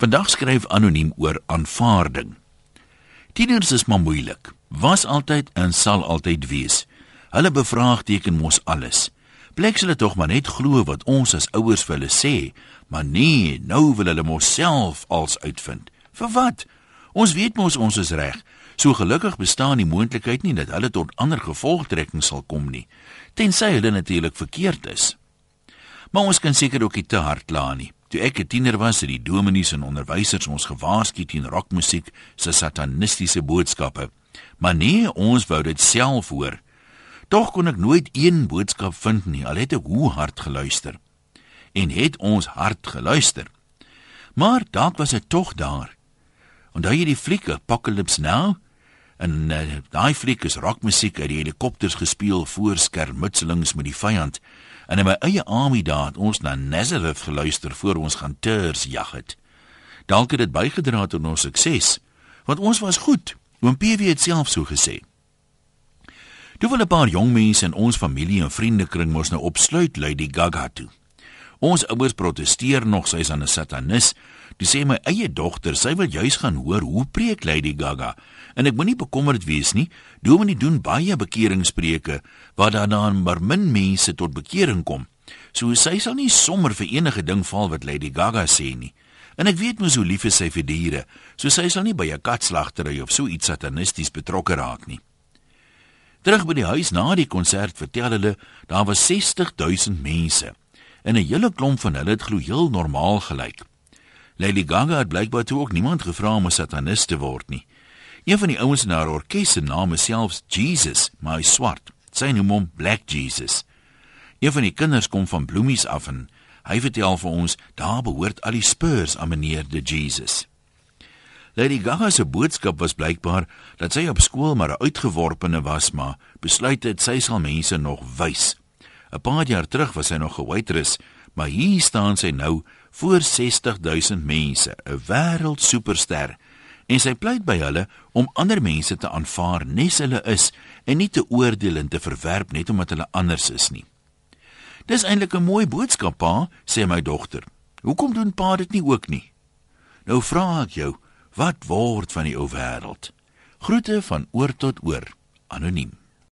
Vandag skryf anoniem oor aanvaarding. Tieners is maar moeilik. Was altyd en sal altyd wees. Hulle bevraagteken mos alles. Pleks hulle tog maar net glo wat ons as ouers vir hulle sê, maar nee, nou wil hulle mos self als uitvind. Vir wat? Ons weet mos ons is reg. So gelukkig bestaan die moontlikheid nie dat hulle tot ander gevolgtrekkings sal kom nie, tensy hulle natuurlik verkeerd is. Maar ons kan seker ook nie te hard kla nie. Toe ek 'n tiener was, het die dominees en onderwysers ons gewaarsku teen rockmusiek se satanistiese boodskappe. Maar nee, ons wou dit self hoor. Tog kon ek nooit een boodskap vind nie, al het ek hoe hard geluister. En het ons hard geluister. Maar dalk was dit tog daar. Onthou jy die fliek Apocalypse Now? En uh, daai fliek is rockmusiek uit die helikopters gespeel voor skermutselings met die vyand. En in my eie army daar het ons na Nazareth geluister voor ons gaan tours jag het. Dalk het dit bygedra tot ons sukses, want ons was goed. Oom PW het self so gesê. Toe wil 'n paar jong mense in ons familie en vriendekring mos nou opsluit Lady Gaga toe. Ons ouers protesteer nog sy is aan 'n satanis. Dis sê my eie dogter, sy wil juis gaan hoor hoe preek Lady Gaga. En ek moenie bekommerd wees nie. Dominee doen baie bekeringspreke waar daar dan maar min mense tot bekering kom. So sy sal nie sommer vir enige ding val wat Lady Gaga sê nie. En ek weet mos hoe lief is sy vir diere. So sy sal nie by 'n katslagtery of so iets satanisties betrokke raak nie. Terug by die huis na die konsert vertel hulle daar was 60000 mense. En 'n hele klomp van hulle het glo heel normaal gelyk. Lady Gaga het blykbaar toe ook niemand gevra om 'n satanist te word nie. Een van die ouens in haar orkes se naam is selfs Jesus, maar hy swart. Sy noem hom Black Jesus. Een van die kinders kom van Bloemies af en hy vertel vir ons daar behoort al die spurs aan meneer de Jesus. Lady Gaga se boodskap was blykbaar dat sy op skool maar 'n uitgeworpene was, maar besluit het sy sal mense nog wys. 'n Paar jaar terug was sy nog 'n waitress, maar hier staan sy nou voor 60000 mense, 'n wêreld superster. En sy pleit by hulle om ander mense te aanvaar nes hulle is en nie te oordeel en te verwerp net omdat hulle anders is nie. Dis eintlik 'n mooi boodskap, pa, sê my dogter. Hoekom doen pa dit nie ook nie? Nou vra ek jou, wat word van die ou wêreld? Groete van oor tot oor, anoniem.